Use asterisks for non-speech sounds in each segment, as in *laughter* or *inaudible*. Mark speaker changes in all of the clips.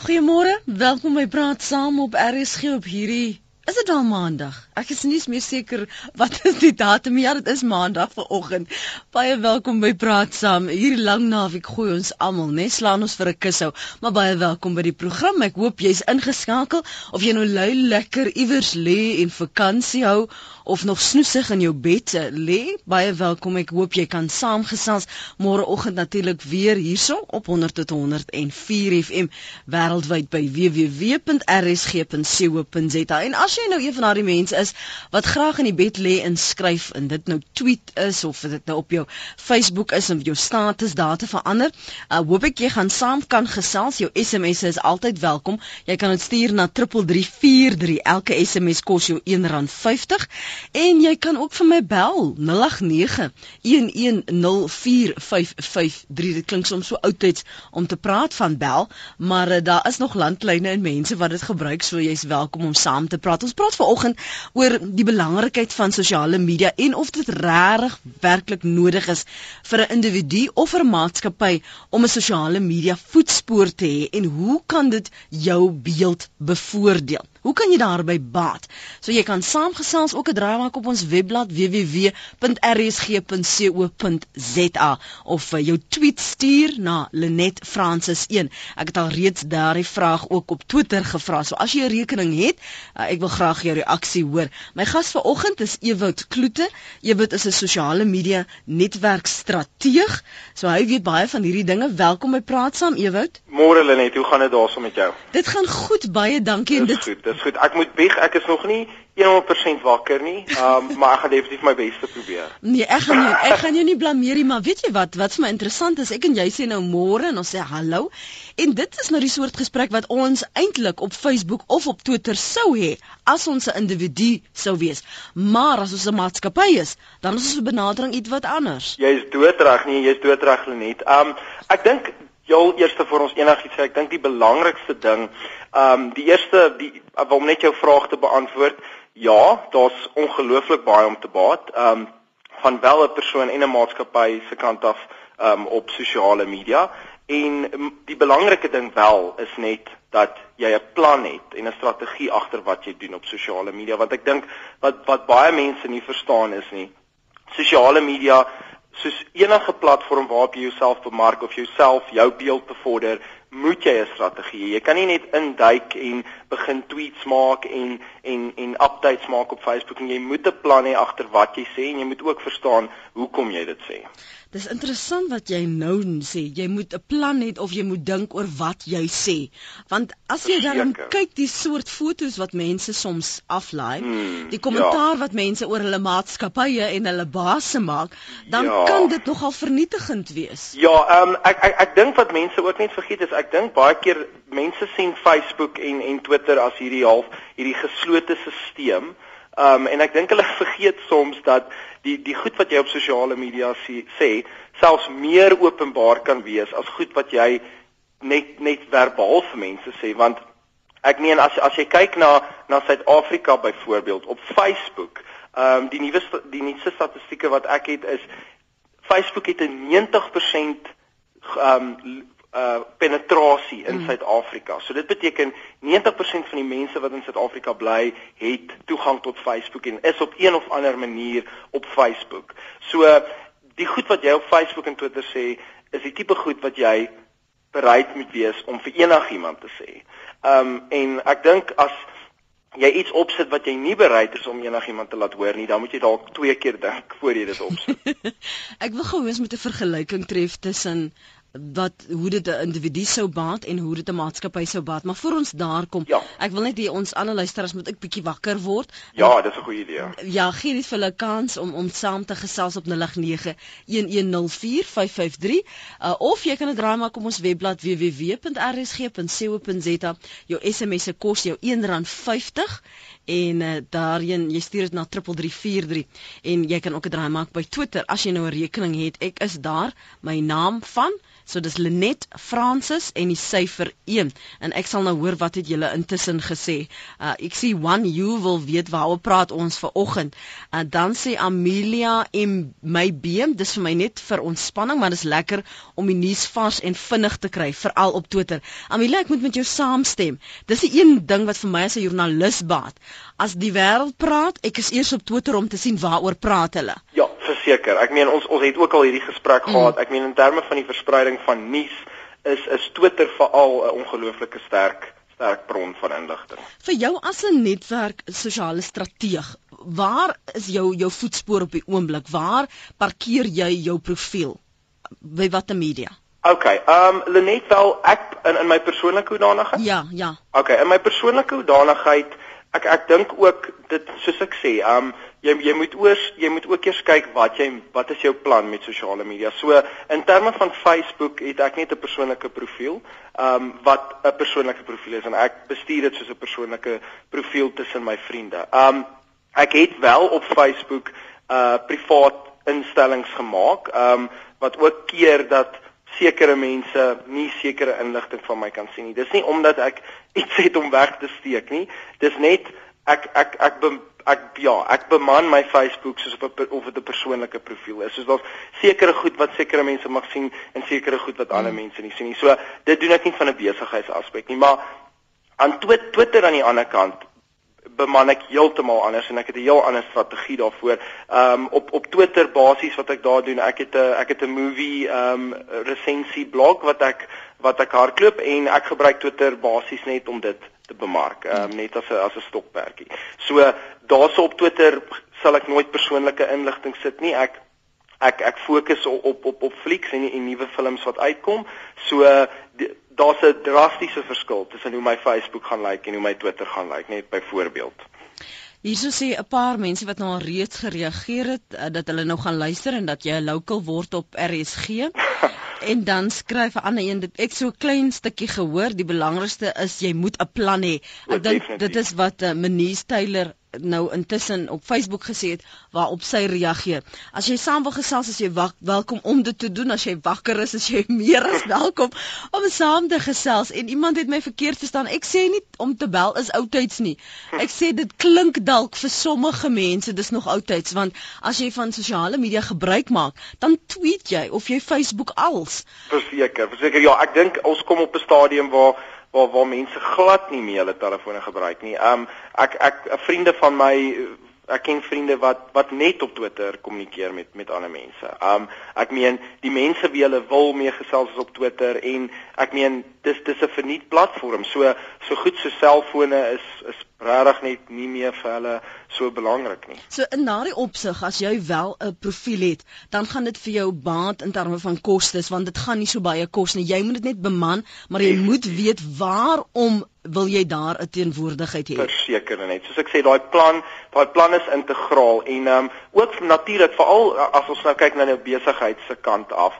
Speaker 1: Goeiemôre, welkom by Praat Saam op RSG op hierdie Is dit al maandag? Ek is nie meer seker wat is die datum nie. Ja, dit is maandag vanoggend. Baie welkom by Praat Saam. Hierdie lang naweek gooi ons almal, né? Slaan ons vir 'n kushou. Maar baie welkom by die program. Ek hoop jy's ingeskakel of jy nou lui lekker iewers lê en vakansie hou of nog snoesig in jou bed lê. Baie welkom. Ek hoop jy kan saamgesels môreoggend natuurlik weer hierso op 100 tot 104 FM wêreldwyd by www.rsg.co.za. En jy nou een van daardie mense is wat graag in die bed lê en skryf en dit nou tweet is of dit nou op jou Facebook is en jou status daar te verander, uh, hoop ek jy gaan saam kan gesels. Jou SMS is altyd welkom. Jy kan dit stuur na 3343. Elke SMS kos jou R1.50 en jy kan ook vir my bel 0891104553. Dit klink soms so oudtyds om te praat van bel, maar uh, daar is nog landlyne en mense wat dit gebruik, so jy's welkom om saam te praat. Ons praat vanoggend oor die belangrikheid van sosiale media en of dit regtig werklik nodig is vir 'n individu of vir 'n maatskappy om 'n sosiale media voetspoor te hê en hoe kan dit jou beeld bevoordeel? Hoe kan jy daarby baat? So jy kan saamgesels ook 'n draai maak op ons webblad www.rsg.co.za of uh, jou tweet stuur na Lenet Francis 1. Ek het al reeds daardie vraag ook op Twitter gevra. So as jy 'n rekening het, uh, ek wil graag jou reaksie hoor. My gas vanoggend is Ewout Kloete. Ewout is 'n sosiale media netwerkstrateeg. So hy weet baie van hierdie dinge. Welkom by Praat Saam Ewout.
Speaker 2: Môre Lenet, hoe gaan dit daarso met jou?
Speaker 1: Dit gaan goed, baie dankie
Speaker 2: en dit goed dis goed. Ek moet bieg, ek is nog nie 100% wakker nie. Um *laughs* maar ek gaan definitief my bes te probeer.
Speaker 1: Nee, ek gaan jou ek gaan jou nie blameer nie, maar weet jy wat? Wat vir my interessant is, ek en jy sê nou môre en ons sê hallo. En dit is nou die soort gesprek wat ons eintlik op Facebook of op Twitter sou hê as ons 'n individu sou wees. Maar as ons 'n maatskappy is, dan is ons benadering iets wat anders.
Speaker 2: Jy's doodreg nie, jy's doodreg net. Um ek dink jou eerste vir ons enigiets sê, ek dink die belangrikste ding Ehm um, die eerste die om net jou vraag te beantwoord. Ja, daar's ongelooflik baie om te baat. Ehm um, van wel 'n persoon en 'n maatskappy se kant af ehm um, op sosiale media en die belangrike ding wel is net dat jy 'n plan het en 'n strategie agter wat jy doen op sosiale media want ek dink wat wat baie mense nie verstaan is nie sosiale media soos enige platform waarop jy jouself bemark of jouself jou beeld bevorder moet jy 'n strategie hê. Jy kan nie net induik en begin tweets maak en en en updates maak op Facebook en jy moet 'n plan hê agter wat jy sê en jy moet ook verstaan hoekom jy dit sê.
Speaker 1: Dis interessant wat jy nou sê. Jy moet 'n plan hê of jy moet dink oor wat jy sê. Want as jy dan kyk die soort fotos wat mense soms aflaai, hmm, die kommentaar ja. wat mense oor hulle maatskappye en hulle baase maak, dan ja. kan dit nogal vernietigend wees.
Speaker 2: Ja, ehm um, ek ek, ek dink wat mense ook net vergeet is ek dink baie keer mense sien Facebook en en Twitter as hierdie half hierdie geslote stelsel. Um en ek dink hulle *laughs* vergeet soms dat die die goed wat jy op sosiale media sê, sê selfs meer openbaar kan wees as goed wat jy net net verbaal vir mense sê. Want ek meen as as jy kyk na na Suid-Afrika byvoorbeeld op Facebook, um die nuwe die nuutste statistieke wat ek het is Facebook het 'n 90% um uh penetrasie in mm. Suid-Afrika. So dit beteken 90% van die mense wat in Suid-Afrika bly, het toegang tot Facebook en is op een of ander manier op Facebook. So die goed wat jy op Facebook en Twitter sê, is die tipe goed wat jy bereid moet wees om vir enigiemand te sê. Um en ek dink as jy iets opsit wat jy nie bereid is om enigiemand te laat hoor nie, dan moet jy dalk twee keer dink voor jy dit opsit. *laughs*
Speaker 1: ek wil gou eens met 'n vergelyking tref tussen wat hoe dit 'n individu sou baat en hoe dit 'n maatskappy sou baat. Maar voor ons daar kom, ja. ek wil net hê ons alle luisteraars moet ek bietjie wakker word.
Speaker 2: Ja, dis 'n goeie idee.
Speaker 1: Ja, gee net vir hulle kans om om saam te gesels op 0891104553 uh, of jy kan dit draai maak op ons webblad www.rsg.co.za. Jou SMS se kos jou R1.50 en uh, daarheen jy stuur dit na 3343 en jy kan ook 'n draai maak by Twitter as jy nou 'n rekening het. Ek is daar. My naam van So dis Lenet Francis en die syfer 1 en ek sal nou hoor wat het julle intussen gesê. Uh ek sien one you wil weet waaroor praat ons ver oggend. Uh dan sê Amelia en my beem, dis vir my net vir ontspanning, maar dis lekker om die nuus vars en vinnig te kry, veral op Twitter. Amelia, ek moet met jou saamstem. Dis die een ding wat vir my as 'n joernalis baat. As die wêreld praat, ek is eers op Twitter om te sien waaroor praat hulle.
Speaker 2: Ja, verseker. Ek meen ons ons het ook al hierdie gesprek mm. gehad. Ek meen in terme van die verspreiding van nuus is is Twitter veral 'n ongelooflike sterk sterk bron van inligting.
Speaker 1: Vir jou as 'n netwerk sosiale strateeg, waar is jou jou voetspoor op die oomblik? Waar parkeer jy jou profiel? By watter media?
Speaker 2: OK, ehm um, Lenet wel ek in in my persoonlike hoedanigheid?
Speaker 1: Ja, ja.
Speaker 2: OK, in my persoonlike hoedanigheid ek ek dink ook dit soos ek sê, ehm um, jy jy moet oors jy moet ook eers kyk wat jy wat is jou plan met sosiale media. So in terme van Facebook het ek net 'n persoonlike profiel, ehm um, wat 'n persoonlike profiel is en ek bestuur dit soos 'n persoonlike profiel tussen my vriende. Ehm um, ek het wel op Facebook uh privaat instellings gemaak, ehm um, wat ook keer dat sekere mense nie sekere inligting van my kan sien nie. Dis nie omdat ek *laughs* iets het om weg te steek nie. Dis net ek ek ek, ek ja, ek beman my Facebook soos op of dit 'n persoonlike profiel is. Soos daar's sekere goed wat sekere mense mag sien en sekere goed wat ander hmm. mense nie sien nie. So dit doen ek nie van 'n besigheidsaspek nie, maar aan Twitter aan die ander kant beman ek heeltemal anders en ek het 'n heel ander strategie daarvoor. Ehm um, op op Twitter basies wat ek daar doen, ek het 'n ek het 'n movie ehm um, resensie blog wat ek wat ek hardloop en ek gebruik Twitter basies net om dit te bemark, um, net as 'n as 'n stokperdjie. So daarso op Twitter sal ek nooit persoonlike inligting sit nie. Ek ek ek fokus op op op, op flieks en die nuwe films wat uitkom. So daar's 'n drastiese verskil tussen hoe my Facebook gaan lyk like en hoe my Twitter gaan lyk, like, net byvoorbeeld.
Speaker 1: Hierso sê 'n paar mense wat nou al reeds gereageer het uh, dat hulle nou gaan luister en dat jy 'n local word op RSG. *laughs* en dan skryf 'n ander een dit ek so klein stukkie gehoor, die belangrikste is jy moet 'n plan hê. Ek dink dit is wat uh, Menies Taylor nou intussen op Facebook gesê het waarop sy reageer. As jy saam wil gesels as jy wak, welkom om dit te doen as jy wakker is as jy *laughs* meer as welkom om saam te gesels en iemand het my verkeerd verstaan. Ek sê nie om te bel is oudtyds nie. Ek sê dit klink dalk vir sommige mense dis nog oudtyds want as jy van sosiale media gebruik maak, dan tweet jy of jy Facebook als.
Speaker 2: Verseker, verseker ja, ek dink ons kom op 'n stadium waar waar waar mense glad nie meer hulle telefone gebruik nie. Um ek ek vriende van my ek ken vriende wat wat net op Twitter kommunikeer met met ander mense. Um ek meen die mense wie hulle wil mee gesels op Twitter en ek meen dis dis 'n verniet platform. So so goed so selfone is is regtig net nie meer vir hulle so belangrik nie.
Speaker 1: So in daardie opsig as jy wel 'n profiel het, dan gaan dit vir jou baat in terme van kostes want dit gaan nie so baie kos nie. Jy moet dit net beman, maar jy moet weet waarom wil jy daar 'n teenwoordigheid hê.
Speaker 2: Verseker net. Soos ek sê, daai plan, daai plan is integraal en ehm um, ook natuurlik veral as ons nou kyk na nou besigheid se kant af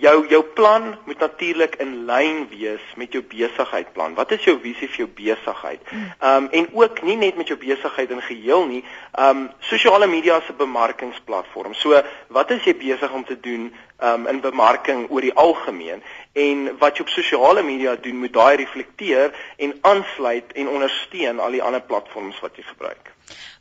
Speaker 2: jou jou plan moet natuurlik in lyn wees met jou besigheidplan. Wat is jou visie vir jou besigheid? Ehm um, en ook nie net met jou besigheid in geheel nie. Ehm um, sosiale media 'n bemarkingsplatform. So, wat is jy besig om te doen um, in bemarking oor die algemeen? En wat jy op sosiale media doen, moet daai reflekteer en aansluit en ondersteun al die ander platforms wat jy gebruik.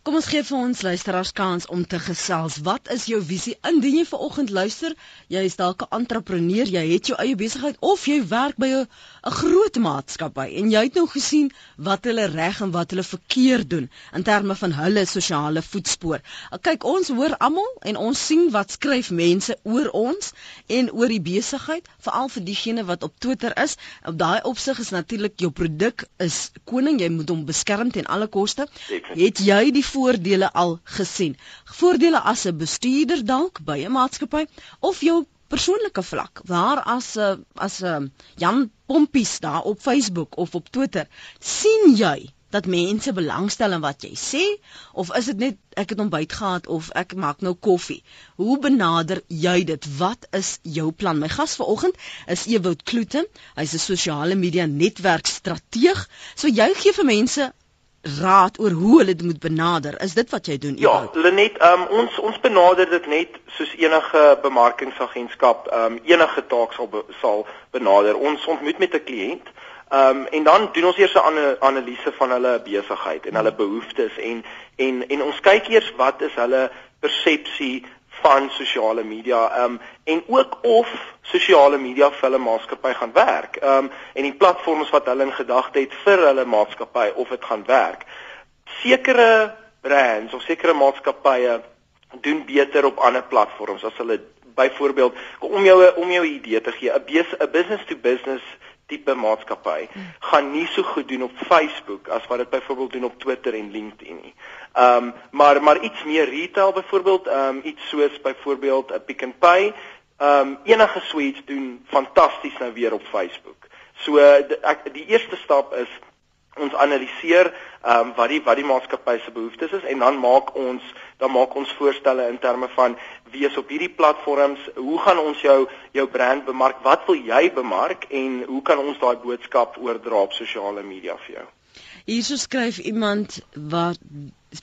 Speaker 1: Kom ons gee vir ons luisteraars kans om te gesels. Wat is jou visie? Indien jy vanoggend luister, jy is dalk 'n entrepreneur, jy het jou eie besigheid of jy werk by 'n groot maatskappy en jy het nou gesien wat hulle reg en wat hulle verkeerd doen in terme van hulle sosiale voetspoor. Kyk, ons hoor almal en ons sien wat skryf mense oor ons en oor die besigheid, veral vir diegene wat op Twitter is. Op daai opsig is natuurlik jou produk is koning, jy moet hom beskerm teen alle koste. Het jy die voordele al gesien. Voordele as 'n bestuurder dalk by 'n maatskappy of jou persoonlike vlak waar as 'n eh, as 'n eh, Jan Pompies daar op Facebook of op Twitter sien jy dat mense belangstel in wat jy sê of is dit net ek het ontbyt gehad of ek maak nou koffie. Hoe benader jy dit? Wat is jou plan? My gas vanoggend is Ewout Kloete. Hy's 'n sosiale media netwerkstrateeg. So jy gee vir mense raad oor hoe hulle dit moet benader. Is dit wat jy doen?
Speaker 2: Ja, Lenet, um, ons ons benader dit net soos enige bemarkingsagentskap um, enige taak sal be, sal benader. Ons ontmoet met 'n kliënt um, en dan doen ons eers 'n analise van hulle besigheid en hulle behoeftes en en en ons kyk eers wat is hulle persepsie van sosiale media um en ook of sosiale media vir hulle maatskappy gaan werk. Um en die platforms wat hulle in gedagte het vir hulle maatskappy of dit gaan werk. Sekere brands of sekere maatskappye doen beter op ander platforms as hulle byvoorbeeld om jou om jou idee te gee, 'n business to business tipe maatskappy gaan nie so goed doen op Facebook as wat dit byvoorbeeld doen op Twitter en LinkedIn nie. Ehm um, maar maar iets meer retail byvoorbeeld, ehm um, iets soos byvoorbeeld 'n Pick n Pay, ehm um, enige suites doen fantasties nou weer op Facebook. So ek die eerste stap is ons analiseer ehm um, wat die wat die maatskappy se behoeftes is en dan maak ons dan maak ons voorstelle in terme van wie is op hierdie platforms, hoe gaan ons jou jou brand bemark, wat wil jy bemark en hoe kan ons daai boodskap oordra op sosiale media vir jou?
Speaker 1: Hierso skryf iemand wat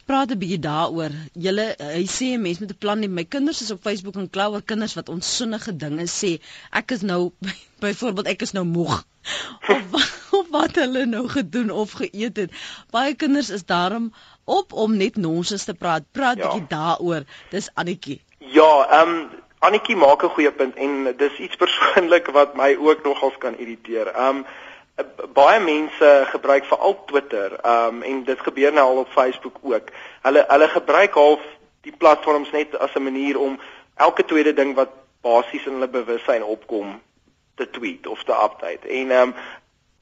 Speaker 1: praat 'n bietjie daaroor. Julle hy sê 'n mens met 'n plan nie. My kinders is op Facebook en kla oor kinders wat onsinnige dinge sê. Ek is nou *laughs* byvoorbeeld ek is nou moeg. *laughs* of, of wat hulle nou gedoen of geëet het. Baie kinders is daarom op om net nonsens te praat. Praat ja. bietjie daaroor. Dis Annetjie.
Speaker 2: Ja, ehm um, Annetjie maak 'n goeie punt en dis iets persoonlik wat my ook nogals kan irriteer. Ehm um, baie mense gebruik veral Twitter, ehm um, en dit gebeur nou al op Facebook ook. Hulle hulle gebruik half die platforms net as 'n manier om elke tweede ding wat basies in hulle bewussyn opkom te tweet of te update. En ehm um,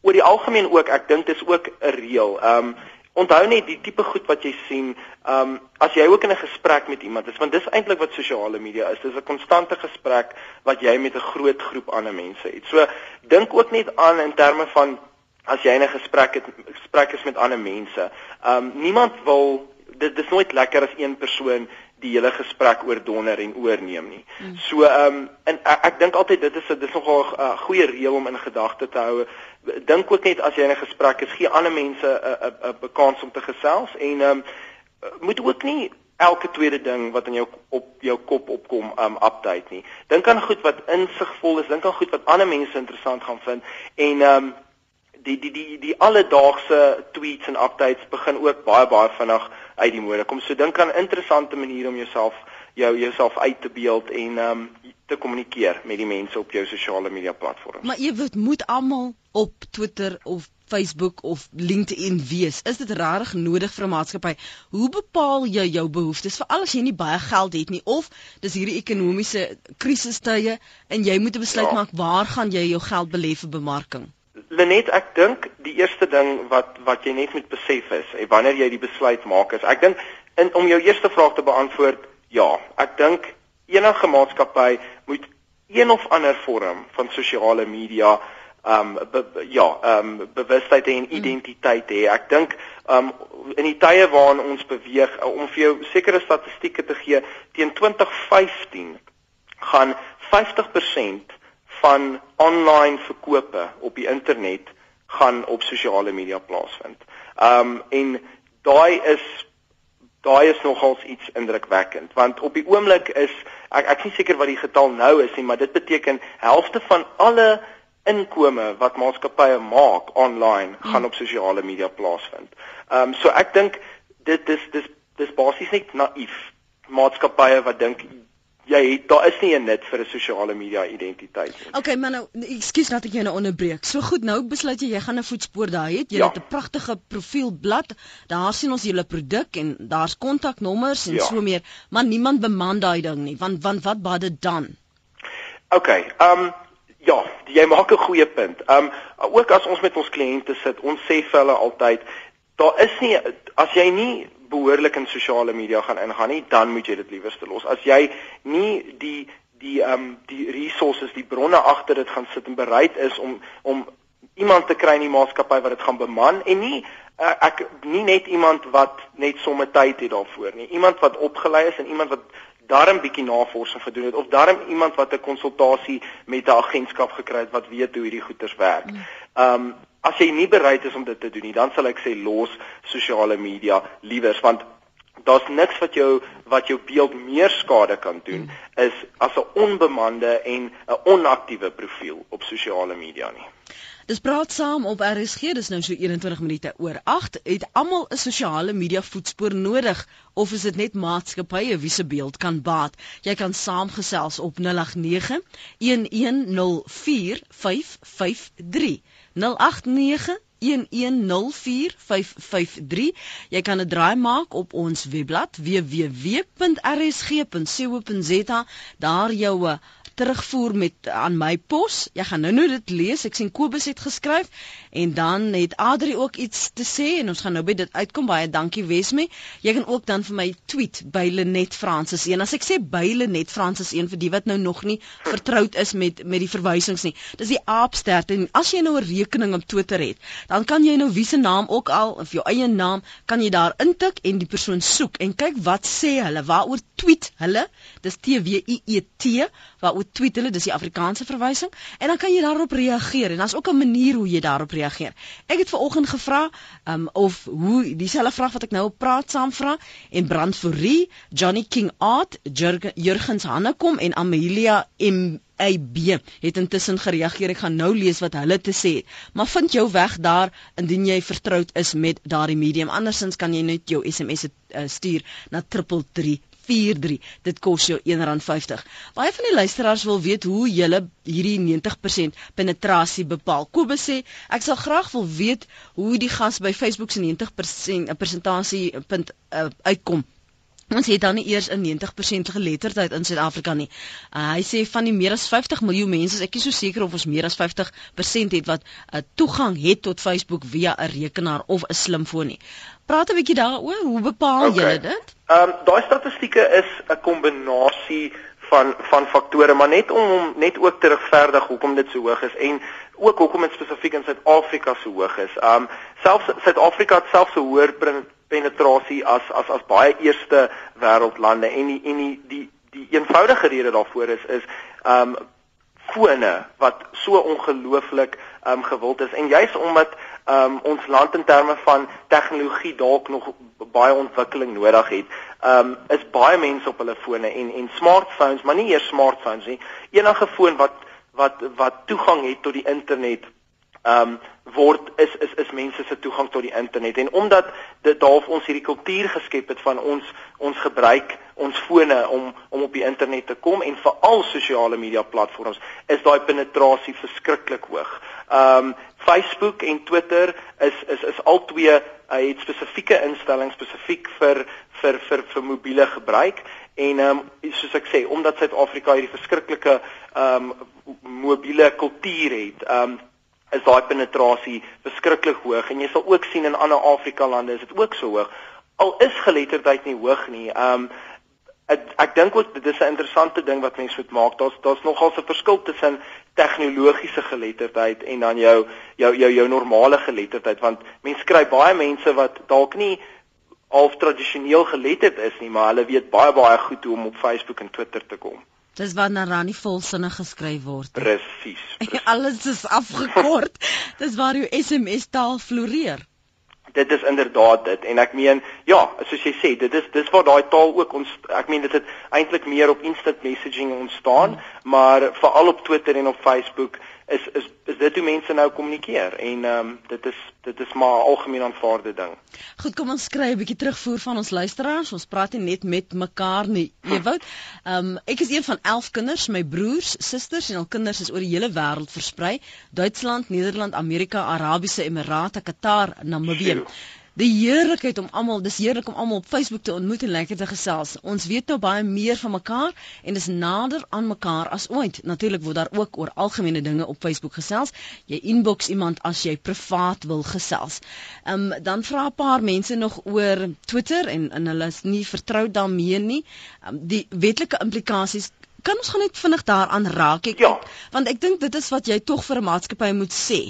Speaker 2: oor die algemeen ook, ek dink dis ook 'n reël. Ehm um, onthou net die tipe goed wat jy sien, ehm um, as jy ook in 'n gesprek met iemand is, want dis eintlik wat sosiale media is. Dis 'n konstante gesprek wat jy met 'n groot groep ander mense het. So dink ook net aan in terme van as jy in 'n gesprek het gesprek is met ander mense. Ehm um, niemand wil dit dis nooit lekker as een persoon die hele gesprek oordonder en oorneem nie. Hmm. So ehm um, en ek, ek dink altyd dit is dis nogal 'n uh, goeie reël om in gedagte te hou dink ook net as jy in 'n gesprek is, gee ander mense 'n 'n 'n kans om te gesels en ehm um, moet ook nie elke tweede ding wat in jou op jou kop opkom um update nie. Dink aan goed wat insigvol is, dink aan goed wat ander mense interessant gaan vind en um die die die die alledaagse tweets en updates begin ook baie baie vinnig uit die mode kom. So dink aan interessante maniere om jouself jou jouself uit te beeld en um te kommunikeer met die mense op jou sosiale media platforms.
Speaker 1: Maar jy moet almal op Twitter of Facebook of LinkedIn wees. Is dit regtig nodig vir 'n maatskappy? Hoe bepaal jy jou behoeftes veral as jy nie baie geld het nie of dis hierdie ekonomiese krisistye en jy moet 'n besluit ja. maak waar gaan jy jou geld belê vir bemarking?
Speaker 2: Lenet, ek dink die eerste ding wat wat jy net moet besef is, en wanneer jy die besluit maak is, ek dink in om jou eerste vraag te beantwoord, ja, ek dink enige maatskappy moet een of ander vorm van sosiale media um be, be, ja, um bewustheid en hmm. identiteit hê. Ek dink um in die tye waarin ons beweeg om vir jou sekere statistieke te gee, teen 2015 gaan 50% van online verkope op die internet gaan op sosiale media plaasvind. Um en daai is daai is nogals iets indrukwekkend want op die oomblik is ek ek is nie seker wat die getal nou is nie, maar dit beteken helfte van alle inkome wat maatskappye maak online gaan hmm. op sosiale media plaasvind. Ehm um, so ek dink dit dis dis dis basies net naïef maatskappye wat dink jy het daar is nie 'n nut vir 'n sosiale media identiteit nie.
Speaker 1: Okay, maar nou ekskuus dat ek jou nou onderbreek. So goed, nou besluit jy jy gaan 'n voetspoor daai het. Jy ja. het 'n pragtige profielblad. Daar sien ons julle produk en daar's kontaknommers en ja. so meer, maar niemand beman daai ding nie. Want want wat bad dit dan?
Speaker 2: Okay, ehm um, Ja, jy maak 'n goeie punt. Um ook as ons met ons kliënte sit, ons sê vir hulle altyd, daar is nie as jy nie behoorlik in sosiale media gaan ingaan nie, dan moet jy dit liewer los. As jy nie die die um die resources, die bronne agter dit gaan sit en bereid is om om iemand te kry in die maatskappy wat dit gaan beman en nie uh, ek nie net iemand wat net somme tyd het daarvoor nie. Iemand wat opgelei is en iemand wat darm bietjie navorsing gedoen het of darm iemand wat 'n konsultasie met 'n agentskap gekry het wat weet hoe hierdie goeters werk. Mm. Ehm um, as jy nie bereid is om dit te doen nie, dan sal ek sê los sosiale media liewers want daar's niks wat jou wat jou beeld meer skade kan doen mm. is as 'n onbemande en 'n onaktiewe profiel op sosiale media nie.
Speaker 1: Dis praat saam op RSG, dis nou so 21 minute oor 8. Het almal 'n sosiale media voetspoor nodig of is dit net maatskappye wie se beeld kan baat? Jy kan saamgesels op 089 1104553. 089 1104553 jy kan 'n draai maak op ons webblad www.rsg.co.za daar jou terugvoer met aan my pos. Jy gaan nou nou dit lees. Ek sien Kobus het geskryf en dan het Adri ook iets te sê en ons gaan nou by dit uitkom. Baie dankie Wesme. Jy kan ook dan vir my tweet by Lenet Francis 1. As ek sê by Lenet Francis 1 vir die wat nou nog nie vertroud is met met die verwysings nie. Dis die aapstert en as jy nou 'n rekening op Twitter het, dan kan jy nou wie se naam ook al of jou eie naam kan jy daar intik en die persoon soek en kyk wat sê hulle, waaroor tweet hulle. Dis T W I E T waaroor tweet hulle, dis die Afrikaanse verwysing en dan kan jy daarop reageer en daar's ook 'n manier hoe jy daarop reageer. Ek het ver oggend gevra um, of hoe dieselfde vraag wat ek nou op praat saam vra en Brandforie, Johnny King Art, Jurgens Hannekom en Amelia M AB het intussen gereageer. Ek gaan nou lees wat hulle te sê het. Maar vind jou weg daar indien jy vertroud is met daardie medium. Andersins kan jy net jou SMS uh, stuur na 333 43. Dit kos jou R1.50. Baie van die luisteraars wil weet hoe jy hierdie 90% penetrasie bepaal. Kobus sê ek sal graag wil weet hoe die gas by Facebook se 90% 'n persentasie punt uh, uitkom. Ons het dan nie eers 'n 90% geletterdheid in Suid-Afrika nie. Uh, hy sê van die meer as 50 miljoen mense, ek is so seker of ons meer as 50% het wat uh, toegang het tot Facebook via 'n rekenaar of 'n slimfoon nie. Praat 'n bietjie daaroor, hoe bepaal okay. julle dit?
Speaker 2: Ehm um, daai statistieke is 'n kombinasie van van faktore, maar net om net ook te regverdig hoekom dit so hoog is en ook hoekom dit spesifiek in Suid-Afrika so hoog is. Ehm um, selfs Suid-Afrika het selfs 'n hoër penetrasie as as as baie eerste wêreldlande en die en die die die eenvoudige rede daarvoor is is um, fone wat so ongelooflik um, gewild is en juis omdat um, ons land in terme van tegnologie dalk nog baie ontwikkeling nodig het. Um, is baie mense op hulle fone en en smartphones, maar nie eers smartphones nie. Enige foon wat wat wat toegang het tot die internet um, word is is is mense se toegang tot die internet en omdat dit daar ons hierdie kultuur geskep het van ons ons gebruik ons fone om om op die internet te kom en veral sosiale media platforms is daai penetrasie verskriklik hoog. Um, Facebook en Twitter is is is albei hy het spesifieke instellings spesifiek vir vir vir vir mobiele gebruik en um, soos ek sê omdat Suid-Afrika hierdie verskriklike um, mobiele kultuur het um, is daai penetrasie verskriklik hoog. En jy sal ook sien in ander Afrika lande is dit ook so hoog. Al is geletterdheid nie hoog nie um, ek, ek dink ook dit is 'n interessante ding wat mense moet maak. Daar's daar's nogal 'n verskil tussen tegnologiese geletterdheid en dan jou jou jou jou normale geletterdheid. Want mense kry baie mense wat dalk nie al tradisioneel geletterd is nie maar hulle weet baie baie goed hoe om op Facebook en Twitter te kom
Speaker 1: Dis wanneer dan nie volsinne geskryf word
Speaker 2: nie. Presies. *laughs*
Speaker 1: Alles is afgekort. *laughs* Dis waar jou SMS taal floreer.
Speaker 2: Dit is inderdaad dit en ek meen ja, soos jy sê, dit is dis waar daai taal ook ons ek meen dit het eintlik meer op instant messaging ontstaan, hmm. maar veral op Twitter en op Facebook is is is dit hoe mense nou kommunikeer en ehm um, dit is dit is maar 'n algemeen aanvaarde ding.
Speaker 1: Goed, kom ons kry 'n bietjie terugvoer van ons luisteraars. Ons praat nie net met mekaar nie. Ewout, ehm um, ek is een van 11 kinders, my broers, susters en al kinders is oor die hele wêreld versprei. Duitsland, Nederland, Amerika, Arabiese Emirate, Qatar, Namibië die heerlikheid om almal dis heerlik om almal op Facebook te ontmoet en lekker te gesels. Ons weet nou baie meer van mekaar en is nader aan mekaar as ooit. Natuurlik word daar ook oor algemene dinge op Facebook gesels. Jy inbox iemand as jy privaat wil gesels. Ehm um, dan vra 'n paar mense nog oor Twitter en en hulle is nie vertroud daarmee nie. Um, die wetlike implikasies kan ons gaan net vinnig daaraan raak ek
Speaker 2: ja.
Speaker 1: want ek dink dit is wat jy tog vir 'n maatskappy moet sê.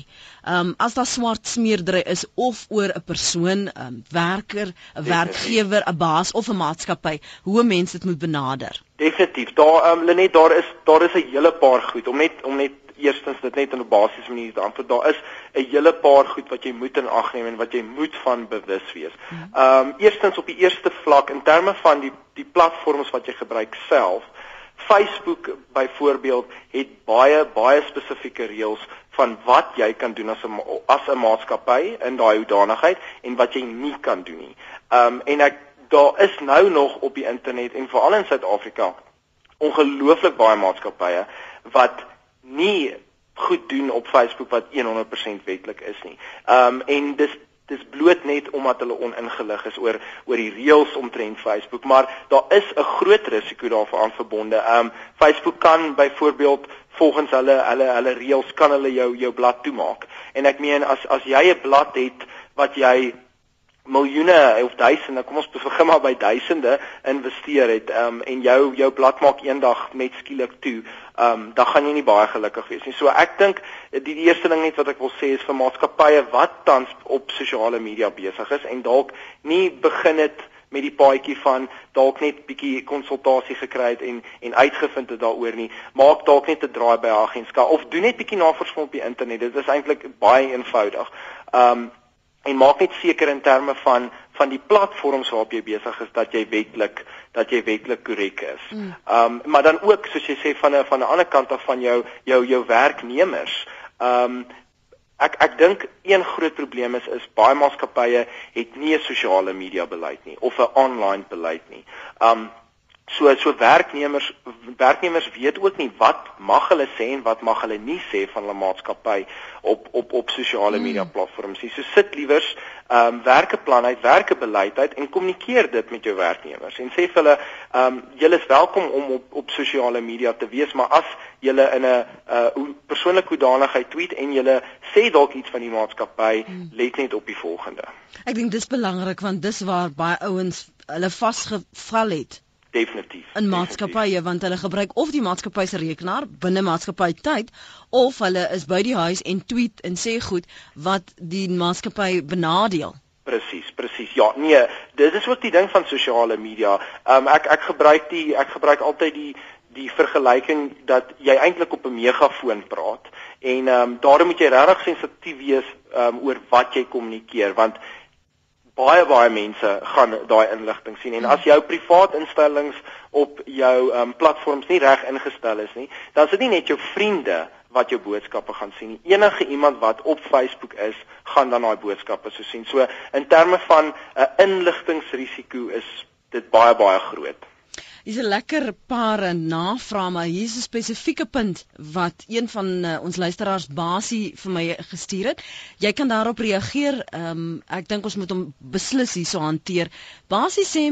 Speaker 1: Ehm um, as daar swart smeerdery is of oor 'n persoon, 'n um, werker, 'n werkgewer, 'n baas of 'n maatskappy, hoe mense dit moet benader.
Speaker 2: Definitief. Daar ehm um, Lenet, daar is daar is 'n hele paar goed om net om net eerstens dit net in 'n basiese manier te antwoord. Daar is 'n hele paar goed wat jy moet in ag neem en wat jy moet van bewus wees. Mhm. Ehm um, eerstens op die eerste vlak in terme van die die platforms wat jy gebruik self. Facebook byvoorbeeld het baie baie spesifieke reëls van wat jy kan doen as 'n as 'n maatskappy in daai hoedanigheid en wat jy nie kan doen nie. Ehm um, en ek daar is nou nog op die internet en veral in Suid-Afrika ongelooflik baie maatskappye wat nie goed doen op Facebook wat 100% wetlik is nie. Ehm um, en dis dis bloot net omdat hulle oningelig is oor oor die reëls omtrent Facebook, maar daar is 'n groot risiko daaraan verbonde. Ehm um, Facebook kan byvoorbeeld volgens hulle hulle hulle reëls kan hulle jou jou blad toemaak. En ek meen as as jy 'n blad het wat jy miljoene of duisende, kom ons begin maar by duisende investeer het, ehm um, en jou jou blad maak eendag net skielik toe, ehm um, dan gaan jy nie baie gelukkig wees nie. So ek dink die, die eerste ding net wat ek wil sê is vir maatskappye wat tans op sosiale media besig is en dalk nie begin het met die paadjie van dalk net bietjie konsultasie gekry het en en uitgevind het daaroor nie maak dalk net 'n draai by 'n agentskap of doen net bietjie navorsing op die internet dit is eintlik baie eenvoudig. Um, en maak net seker in terme van van die platforms waarop jy besig is dat jy wetlik dat jy wetlik korrek is. Mm. Um maar dan ook soos jy sê van 'n van 'n ander kant af van jou jou jou werknemers. Um ek ek dink een groot probleem is is baie maatskappye het nie 'n sosiale media beleid nie of 'n online beleid nie. Um So so werknemers werknemers weet ook nie wat mag hulle sê en wat mag hulle nie sê van hulle maatskappy op op op sosiale hmm. media platforms nie. So sit liewers ehm um, werkeplan uit, werkebeleid uit en kommunikeer dit met jou werknemers en sê vir hulle ehm um, julle is welkom om op op sosiale media te wees, maar as julle in 'n uh persoonlike hoedanigheid tweet en julle sê dalk iets van die maatskappy, hmm. let net op die volgende.
Speaker 1: Ek dink dis belangrik want dis waar baie ouens hulle vasgeval het
Speaker 2: definitief
Speaker 1: in maatskappye want hulle gebruik of die maatskappy se rekenaar binne maatskappy tyd of hulle is by die huis en tweet en sê goed wat die maatskappy benadeel.
Speaker 2: Presies presies ja nee dit is ook die ding van sosiale media. Um, ek ek gebruik die ek gebruik altyd die die vergelyking dat jy eintlik op 'n megafoon praat en ehm um, daarom moet jy regtig sensitief wees um, oor wat jy kommunikeer want baie baie mense gaan daai inligting sien en as jou privaat instellings op jou um, platforms nie reg ingestel is nie, dan is dit nie net jou vriende wat jou boodskappe gaan sien nie. Enige iemand wat op Facebook is, gaan dan daai boodskappe so sien. So in terme van 'n uh, inligtingrisiko is dit baie baie groot.
Speaker 1: Dis 'n lekker paar navrae, maar hier is 'n spesifieke punt wat een van uh, ons luisteraars Basie vir my gestuur het. Jy kan daarop reageer. Um, ek dink ons moet hom beslis hierso hanteer. Basie sê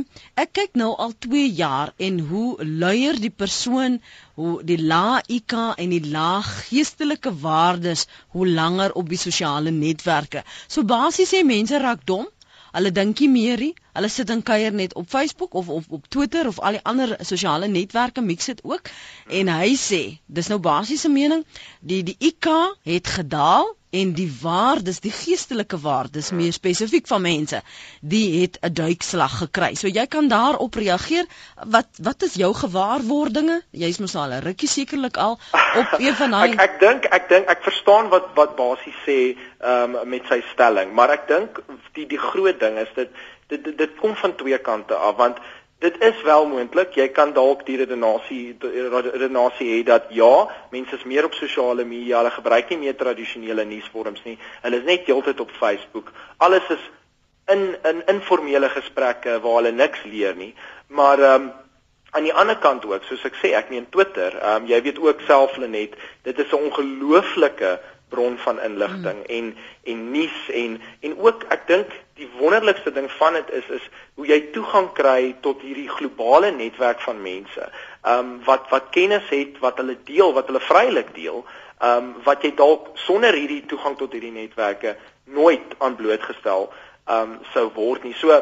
Speaker 1: ek kyk nou al 2 jaar en hoe luier die persoon, hoe die lae IQ en die lae geestelike waardes hoe langer op die sosiale netwerke. So Basie sê mense raak dom Hulle dink nie meer nie. Hulle sit en kuier net op Facebook of of op Twitter of al die ander sosiale netwerke mix dit ook. En hy sê, dis nou basiese mening, die die IQ het gedaal en die waardes, die geestelike waardes meer spesifiek van mense, die het 'n duikslag gekry. So jy kan daarop reageer. Wat wat is jou gewaarwordinge? Jy's mos al 'n rukkie sekerlik al op *laughs* een van daai
Speaker 2: Ek ek dink ek dink ek verstaan wat wat basies sê um, met sy stelling, maar ek dink die die groot ding is dit dit dit, dit kom van twee kante af want Dit is wel moontlik. Jy kan dalk die redenasie redenasie hê dat ja, mense is meer op sosiale media, hulle gebruik nie meer tradisionele nuusvorms nie. Hulle is net heeltyd op Facebook. Alles is in in informele gesprekke waar hulle niks leer nie. Maar ehm um, aan die ander kant ook, soos ek sê, ek meen Twitter, ehm um, jy weet ook self Lenet, dit is 'n ongelooflike bron van inligting mm. en en nuus en en ook ek dink die wonderlikste ding van dit is is hoe jy toegang kry tot hierdie globale netwerk van mense. Ehm um, wat wat kennis het, wat hulle deel, wat hulle vrylik deel, ehm um, wat jy dalk sonder hierdie toegang tot hierdie netwerke nooit aan blootgestel ehm um, sou word nie. So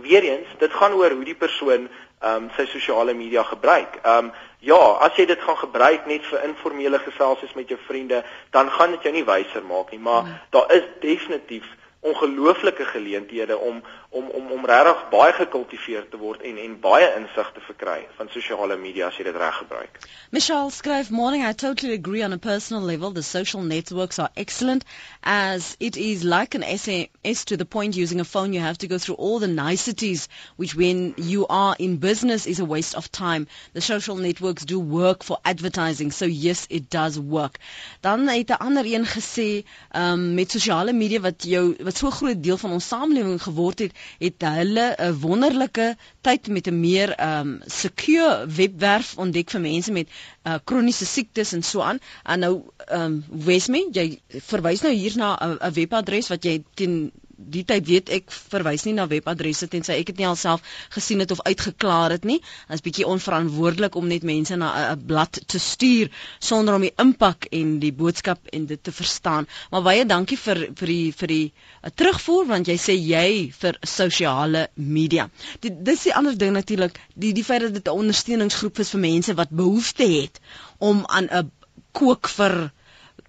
Speaker 2: weer eens, dit gaan oor hoe die persoon ehm um, sy sosiale media gebruik. Ehm um, ja, as jy dit gaan gebruik net vir informele geselsies met jou vriende, dan gaan dit jou nie wyser maak nie, maar hmm. daar is definitief ongelooflike geleenthede om om om om regtig baie gekultiveer te word en en baie insig te verkry van sosiale media as jy dit reg gebruik.
Speaker 1: Michelle skryf morning I totally agree on a personal level the social networks are excellent as it is like an SMS to the point using a phone you have to go through all the niceties which when you are in business is a waste of time. The social networks do work for advertising so yes it does work. Dan het 'n ander een gesê um, met sosiale media wat jou wat so groot deel van ons samelewing geword het het hulle 'n wonderlike tyd met 'n meer um secure webwerf ontdek vir mense met uh, kroniese siektes en so aan. En nou um Wesme, jy verwys nou hier na 'n webadres wat jy teen die tyd weet ek verwys nie na webadresse tensy ek dit nie alself gesien het of uitgeklaar het nie. Dit is bietjie onverantwoordelik om net mense na 'n blad te stuur sonder om die impak en die boodskap en dit te verstaan. Maar baie dankie vir vir die vir die uh, terugvoer want jy sê jy vir sosiale media. Dit dis die ander ding natuurlik, die die feit dat dit 'n ondersteuningsgroep is vir mense wat behoefte het om aan 'n kook vir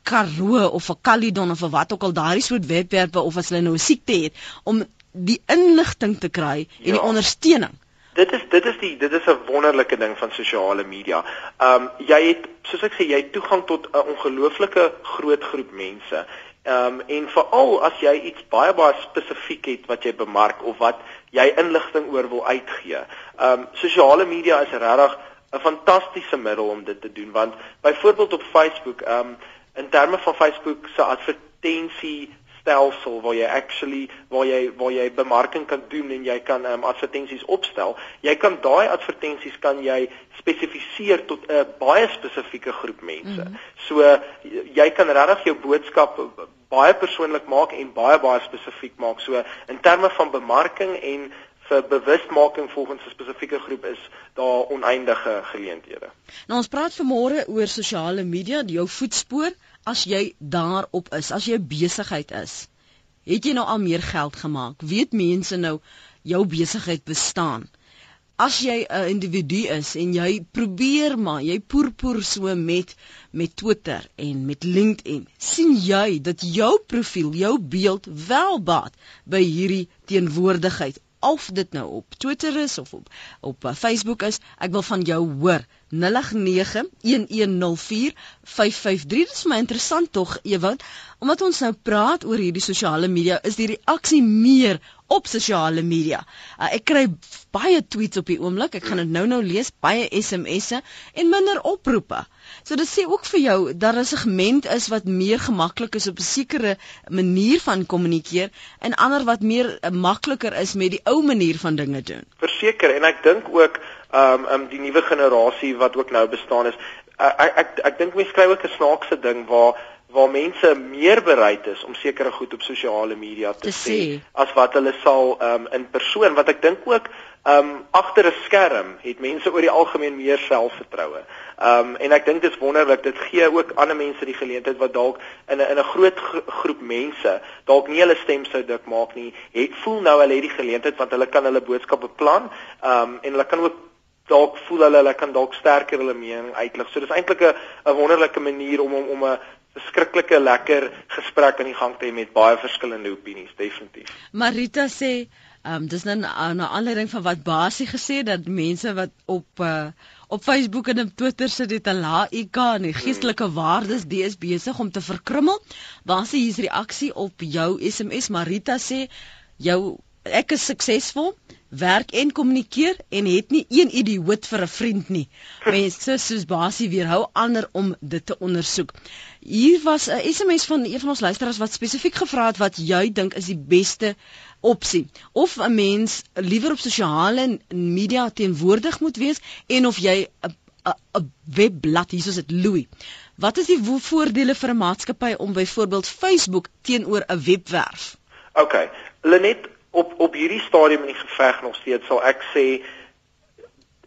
Speaker 1: Karoo of 'n Caledon of wat ook al daardie soort webwerwe of as hulle nou 'n siekte het om die inligting te kry en ja. die ondersteuning.
Speaker 2: Dit is dit is die dit is 'n wonderlike ding van sosiale media. Um jy het soos ek sê jy het toegang tot 'n ongelooflike groot groep mense. Um en veral as jy iets baie baie spesifiek het wat jy bemark of wat jy inligting oor wil uitgee. Um sosiale media is regtig 'n fantastiese middel om dit te doen want byvoorbeeld op Facebook um in terme van Facebook se advertensie stelsel waar jy actually waar jy waar jy bemarking kan doen en jy kan um, advertensies opstel. Jy kan daai advertensies kan jy spesifiseer tot 'n baie spesifieke groep mense. Mm -hmm. So jy kan regtig jou boodskap baie persoonlik maak en baie baie spesifiek maak. So in terme van bemarking en vir bewustmaking volgens 'n spesifieke groep is daar oneindige geleenthede.
Speaker 1: Nou ons praat vanmôre oor sosiale media, jou voetspoor as jy daarop is, as jy besigheid is. Het jy nou al meer geld gemaak? Weet mense nou jou besigheid bestaan? As jy 'n individu is en jy probeer maar, jy poerpoer so met met Twitter en met LinkedIn, sien jy dat jou profiel, jou beeld wel baat by hierdie teenwoordigheid of dit nou op Twitter is of op op uh, Facebook is, ek wil van jou hoor. 0891104553. Dit is my interessant tog, Ewald, omdat ons nou praat oor hierdie sosiale media, is die reaksie meer op sosiale media. Uh, ek kry baie tweets op die oomblik. Ek gaan dit nou-nou lees, baie SMS'e en minder oproepe. So dit sê ook vir jou dat 'n segment is wat meer gemaklik is op 'n sekere manier van kommunikeer en ander wat meer uh, makliker is met die ou manier van dinge doen.
Speaker 2: Verseker en ek dink ook um, um, die nuwe generasie wat ook nou bestaan is. Uh, ek ek ek dink mense kry ook 'n snaakse ding waar waar mense meer bereid is om sekere goed op sosiale media te, te sê as wat hulle sal um, in persoon wat ek dink ook um, agter 'n skerm het mense oor die algemeen meer selfvertroue. Um en ek dink dit is wonderlik dit gee ook ander mense die geleentheid wat dalk in 'n in 'n groot groep mense dalk nie hulle stem sou dik maak nie. Het voel nou hulle het die geleentheid want hulle kan hulle boodskappe plan um en hulle kan ook dalk voel hulle hulle kan dalk sterker hulle mening uitlig. So dis eintlik 'n 'n wonderlike manier om om om 'n verskriklike lekker gesprek aan die gang te hê met baie verskillende opinies, definitief.
Speaker 1: Marita sê, ehm um, dis nou 'n aanleiding van wat Basie gesê dat mense wat op uh, op Facebook en op Twitter sit dit 'n lae IQ en geestelike waardes, dit is besig om te verkrummel. Basie hier's reaksie op jou SMS Marita sê jou ek is suksesvol werk en kommunikeer en het nie een idioot vir 'n vriend nie. Mense soos Basie weerhou ander om dit te ondersoek. Hier was 'n SMS van een van ons luisteraars wat spesifiek gevra het wat jy dink is die beste opsie of 'n mens liewer op sosiale media teenwoordig moet wees en of jy 'n webblad hier soos dit Louis. Wat is die voordele vir 'n maatskappy om byvoorbeeld Facebook teenoor 'n webwerf?
Speaker 2: OK. Lenet op op hierdie stadium in die geveg nog steeds sal ek sê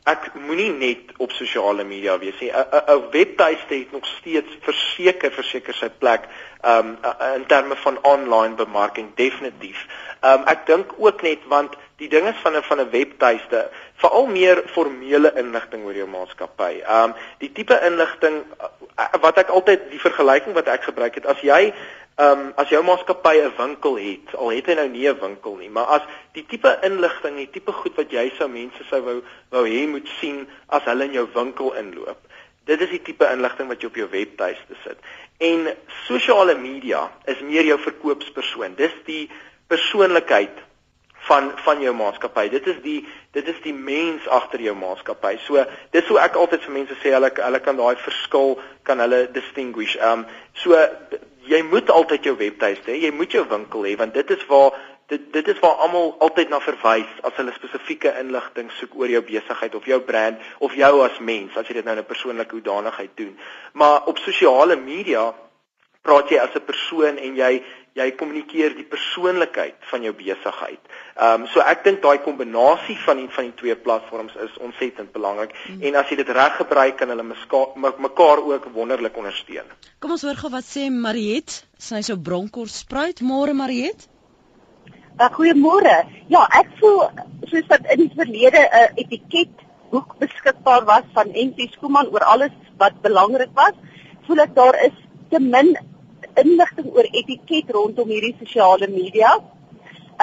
Speaker 2: ek moenie net op sosiale media wees nie. 'n webtuiste het nog steeds verseker verseker sy plek um in terme van online bemarking definitief. Um ek dink ook net want die ding is van 'n van 'n webtuiste, veral meer formele inligting oor jou maatskappy. Um die tipe inligting wat ek altyd die vergelyking wat ek gebruik het, as jy um as jou maatskappy 'n winkel het, al het hy nou nie 'n winkel nie, maar as die tipe inligting, die tipe goed wat jy sou mense sou wou wou hê moet sien as hulle in jou winkel inloop. Dit is die tipe inligting wat jy op jou webtuiste sit. En sosiale media is meer jou verkoopspersoon. Dis die persoonlikheid van van jou maatskappy. Dit is die dit is die mens agter jou maatskappy. So dis hoe ek altyd vir mense sê hulle hulle kan daai verskil kan hulle distinguish. Ehm um, so jy moet altyd jou webtuiste hê. Jy moet jou winkel hê want dit is waar dit dit is waar almal altyd na verwys as hulle spesifieke inligting soek oor jou besigheid of jou brand of jou as mens as jy dit nou in 'n persoonlike hoedanigheid doen. Maar op sosiale media praat jy as 'n persoon en jy jy kommunikeer die persoonlikheid van jou besigheid. Ehm um, so ek dink daai kombinasie van die van die twee platforms is ontsettend belangrik mm. en as jy dit reg gebruik kan hulle mekaar ook wonderlik ondersteun.
Speaker 1: Kom ons hoor gou wat sê Mariet, sy so bronkor spruit môre Mariet.
Speaker 3: Uh, Goeiemôre. Ja, ek voel soos dat in die verlede 'n uh, etiket boek beskikbaar was van NC Skooman oor alles wat belangrik was, voel ek daar is te min inligting oor etiket rondom hierdie sosiale media.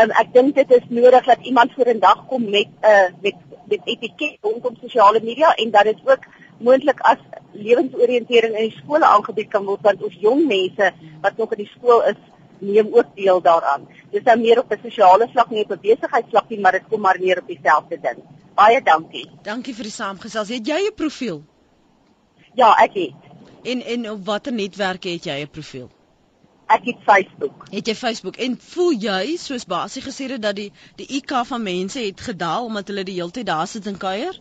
Speaker 3: Um, ek dink dit is nodig dat iemand voor 'n dag kom met 'n uh, met met etiket rondom sosiale media en dat dit ook moontlik as lewensoriëntering in die skole aangebied kan word want ons jong mense wat nog in die skool is neem ook deel daaraan. Dis nou meer op 'n sosiale vlak nie op 'n besigheidsvlak nie, maar dit kom maar neer op dieselfde ding. Baie dankie.
Speaker 1: Dankie vir die saamgesels. Het jy 'n profiel?
Speaker 3: Ja, ek het.
Speaker 1: En en op watter netwerke het jy 'n profiel?
Speaker 3: Ek het Facebook.
Speaker 1: Het jy Facebook en voel jy soos Basie gesê het dat die die IQ van mense het gedaal omdat hulle die hele tyd daar sit en kuier?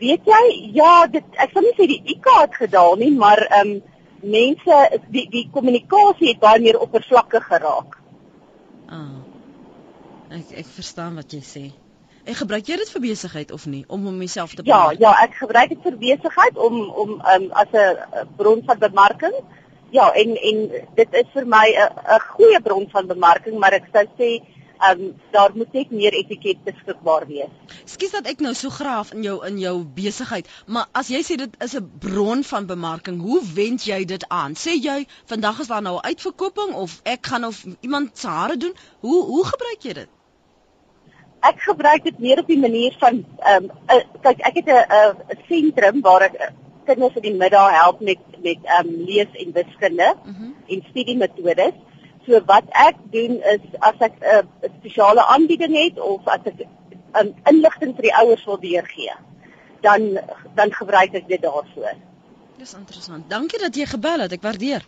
Speaker 3: Weet jy, ja, dit ek sal nie sê die IQ het gedaal nie, maar ehm um, mense die die kommunikasie het baie meer oppervlakkig geraak.
Speaker 1: Ah. Ek ek verstaan wat jy sê. En gebruik jy dit vir besigheid of nie om om jouself te
Speaker 3: bemark? Ja, ja, ek gebruik dit vir besigheid om om um, as 'n bron van bemarking. Ja, en en dit is vir my 'n 'n goeie bron van bemarking, maar ek sou sê ehm um, daar moet net meer etiket beskikbaar wees.
Speaker 1: Skus dat ek nou so graaf in jou in jou besigheid, maar as jy sê dit is 'n bron van bemarking, hoe wend jy dit aan? Sê jy vandag is daar nou 'n uitverkoping of ek gaan of iemand se hare doen? Hoe hoe gebruik jy dit?
Speaker 3: ek gebruik dit meer op die manier van ehm um, kyk ek het 'n 'n sentrum waar ek uh, kinders in die middag help met met ehm um, lees en wiskunde mhm. -huh. en studiemetodes. So wat ek doen is as ek 'n uh, spesiale aanbieding het of as ek 'n um, inligting vir die ouers wil deurgee, dan dan gebruik ek dit daarvoor.
Speaker 1: Dis interessant. Dankie dat jy gebel het. Ek waardeer.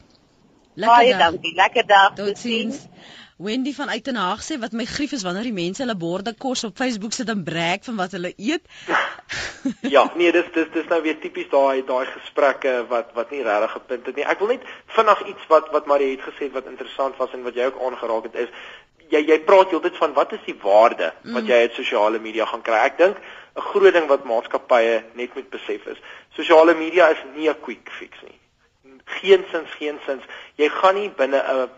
Speaker 3: Lekker Baie dag. dankie. Lekker dag.
Speaker 1: Totsiens. Wendy van Uitenhaag sê wat my grief is wanneer die mense hulle borde kos op Facebook sit en breek van wat hulle eet. *laughs*
Speaker 2: ja, nee, dis dis dis nou weer tipies daai daai gesprekke wat wat nie regtig gepunt het nie. Ek wil net vinnig iets wat wat Marie het gesê wat interessant was en wat jy ook aangeraak het is jy jy praat heeltyd van wat is die waarde wat mm. jy uit sosiale media gaan kry. Ek dink 'n groot ding wat maatskappye net moet besef is, sosiale media is nie 'n quick fix nie. Geensins, geensins. Jy gaan nie binne 'n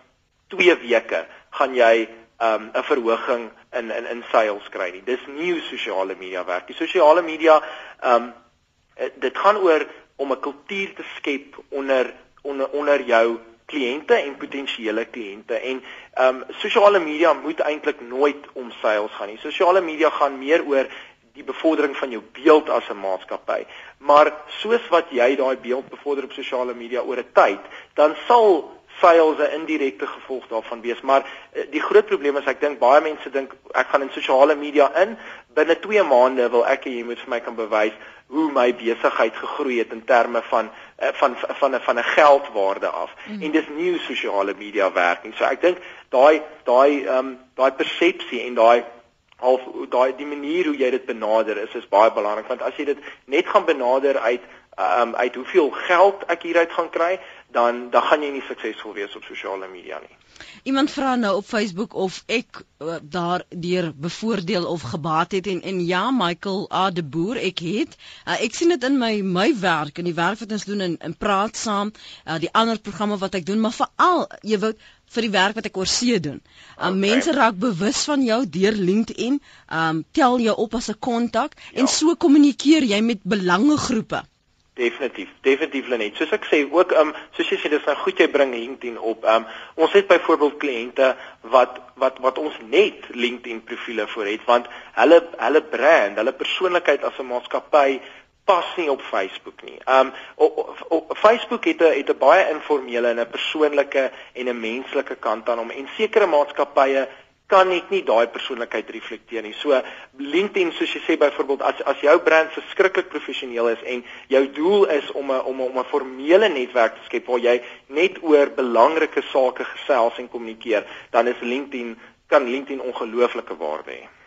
Speaker 2: 2 weke gaan jy um, 'n um, verhoging in in in sales kry nie. Dis nie hoe sosiale media werk. Die sosiale media ehm um, dit gaan oor om 'n kultuur te skep onder onder onder jou kliënte en potensiële kliënte en ehm um, sosiale media moet eintlik nooit om sales gaan nie. Sosiale media gaan meer oor die bevordering van jou beeld as 'n maatskappy. Maar soos wat jy daai beeld bevorder op sosiale media oor 'n tyd, dan sal sales 'n indirekte gevolg daarvan wees. Maar uh, die groot probleem is ek dink baie mense dink ek gaan in sosiale media in binne 2 maande wil ek hê jy moet vir my kan bewys hoe my besigheid gegroei het in terme van uh, van van 'n van 'n geldwaarde af. Mm. En dis nie hoe sosiale media werk nie. So ek dink daai daai ehm um, daai persepsie en daai half daai die manier hoe jy dit benader is is baie belangrik want as jy dit net gaan benader uit um, uit hoeveel geld ek hieruit gaan kry dan dan gaan jy nie suksesvol wees op sosiale media nie.
Speaker 1: Iemand vra nou op Facebook of ek uh, daar deur bevoordeel of gebaat het en en ja Michael A de Boer ek het uh, ek sien dit in my my werk en die werk wat ons doen in in praat saam uh, die ander programme wat ek doen maar veral jy wou vir die werk wat ek oor see doen. Um
Speaker 2: Okay.
Speaker 1: mense raak bewus van jou deur LinkedIn, um tel jou op as 'n kontak
Speaker 2: Ja.
Speaker 1: en so kommunikeer jy met belangegroepe.
Speaker 2: Definitief, definitief Lenet. Soos ek sê, ook um soos jy sê dis nou goed jy bring LinkedIn op. Um ons het byvoorbeeld kliënte wat wat wat ons net LinkedIn profile vir het want hulle hulle brand, hulle persoonlikheid as 'n maatskappy pas nie op Facebook nie. Um op, op, op Facebook het 'n het 'n baie informele en 'n persoonlike en 'n menslike kant aan hom en sekere maatskappye kan net nie daai persoonlikheid reflekteer nie. So LinkedIn soos jy sê byvoorbeeld as as jou brand verskriklik professioneel is en jou doel is om 'n om 'n om 'n formele netwerk te skep waar jy net oor belangrike sake gesels en kommunikeer, dan is LinkedIn kan LinkedIn ongelooflike waarde hê.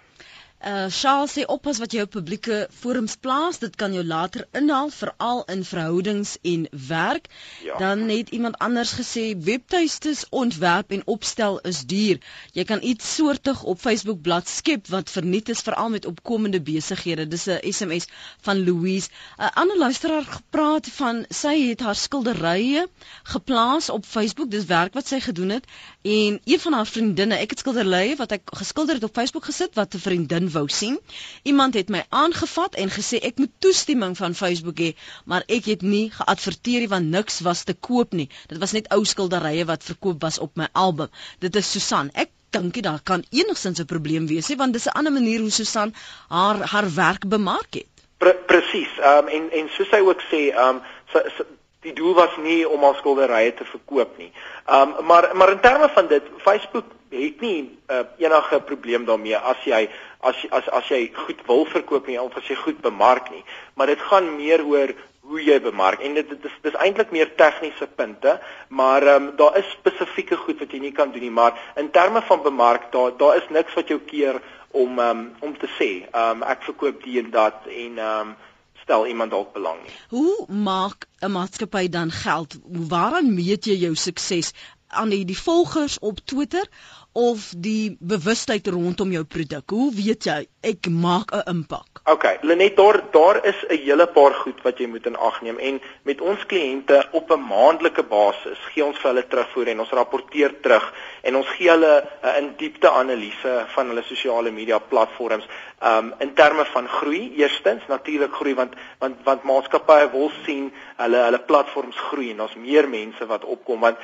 Speaker 1: Uh Charles sê oppas wat jy op publieke forums plaas, dit kan jou later inhaal veral in verhoudings en werk.
Speaker 2: Ja.
Speaker 1: Dan het iemand anders gesê webtuistes ontwerp en opstel is duur. Jy kan iets soortig op Facebook bladsy skep wat verniet is veral met opkomende besighede. Dis 'n SMS van Louise. 'n Ander luisteraar gepraat van sy het haar skilderye geplaas op Facebook. Dis werk wat sy gedoen het en een van haar vriendinne, ek het skilderye wat ek geskilder het op Facebook gesit wat 'n vriendin wou sien. Iemand het my aangevat en gesê ek moet toestemming van Facebook hê, maar ek het nie geadverteer nie want niks was te koop nie. Dit was net ou skilderye wat verkoop was op my album. Dit is Susan. Ek dink nie daar kan enigsins 'n probleem wees nie want dis 'n ander manier hoe Susan haar haar werk bemark het.
Speaker 2: Pre Presies. Ehm um, en en soos hy ook sê, ehm um, so, so, die doel was nie om al skilderye te verkoop nie. Ehm um, maar maar in terme van dit, Facebook het nie uh, enige probleem daarmee as jy as as as jy goed wil verkoop nie of as jy goed bemark nie. Maar dit gaan meer oor hoe jy bemark en dit dit is dis eintlik meer tegniese punte, maar ehm um, daar is spesifieke goed wat jy nie kan doen nie, maar in terme van bemark daar daar is niks wat jou keer om um, om te sê, um, ek verkoop die en dat en um, stel iemand dalk belang nie.
Speaker 1: Hoe maak 'n maatskappy dan geld? Waaraan meet jy jou sukses? Aan die, die volgers op Twitter of die bewustheid rondom jou produk? Hoe weet jy ek maak 'n impak?
Speaker 2: OK, Lenet, daar daar is 'n hele paar goed wat jy moet in ag neem en met ons kliënte op 'n maandelike basis gee ons vir hulle terugvoer en ons rapporteer terug en ons gee hulle 'n in diepte analise van hulle sosiale media platforms um in terme van groei. Eerstens natuurlik groei want want want maatskappye wil sien hulle hulle platforms groei en daar's meer mense wat opkom want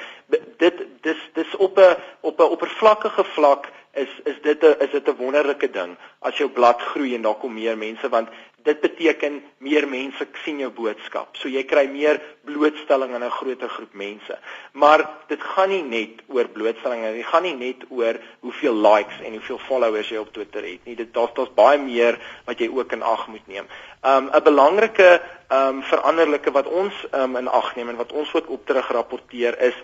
Speaker 2: dit dis dis op 'n op 'n oppervlakkige vlak is is dit 'n is dit 'n wonderlike ding as jou blad groei en daar kom meer mense want dit beteken meer mense sien jou boodskap. So jy kry meer blootstelling aan 'n groter groep mense. Maar dit gaan nie net oor blootstelling nie. Dit gaan nie net oor hoeveel likes en hoeveel followers jy op Twitter het nie. Dit daar's daar's baie meer wat jy ook in ag moet neem. Um 'n belangrike um veranderlike wat ons um in ag neem en wat ons ook op terug rapporteer is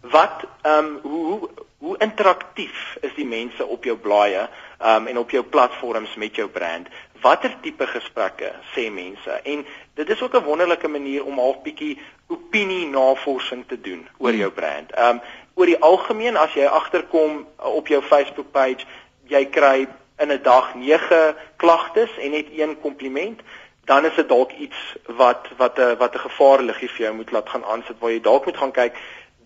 Speaker 2: wat ehm um, hoe hoe interaktief is die mense op jou blaaie ehm um, en op jou platforms met jou brand? Watter tipe gesprekke sê mense? En dit is ook 'n wonderlike manier om half bietjie opinie navorsing te doen oor jou brand. Ehm um, oor die algemeen as jy agterkom op jou Facebook page, jy kry in 'n dag 9 klagtes en net een kompliment dan is dit dalk iets wat wat 'n wat 'n gevaarliggie vir jou moet laat gaan aansit waar jy dalk moet gaan kyk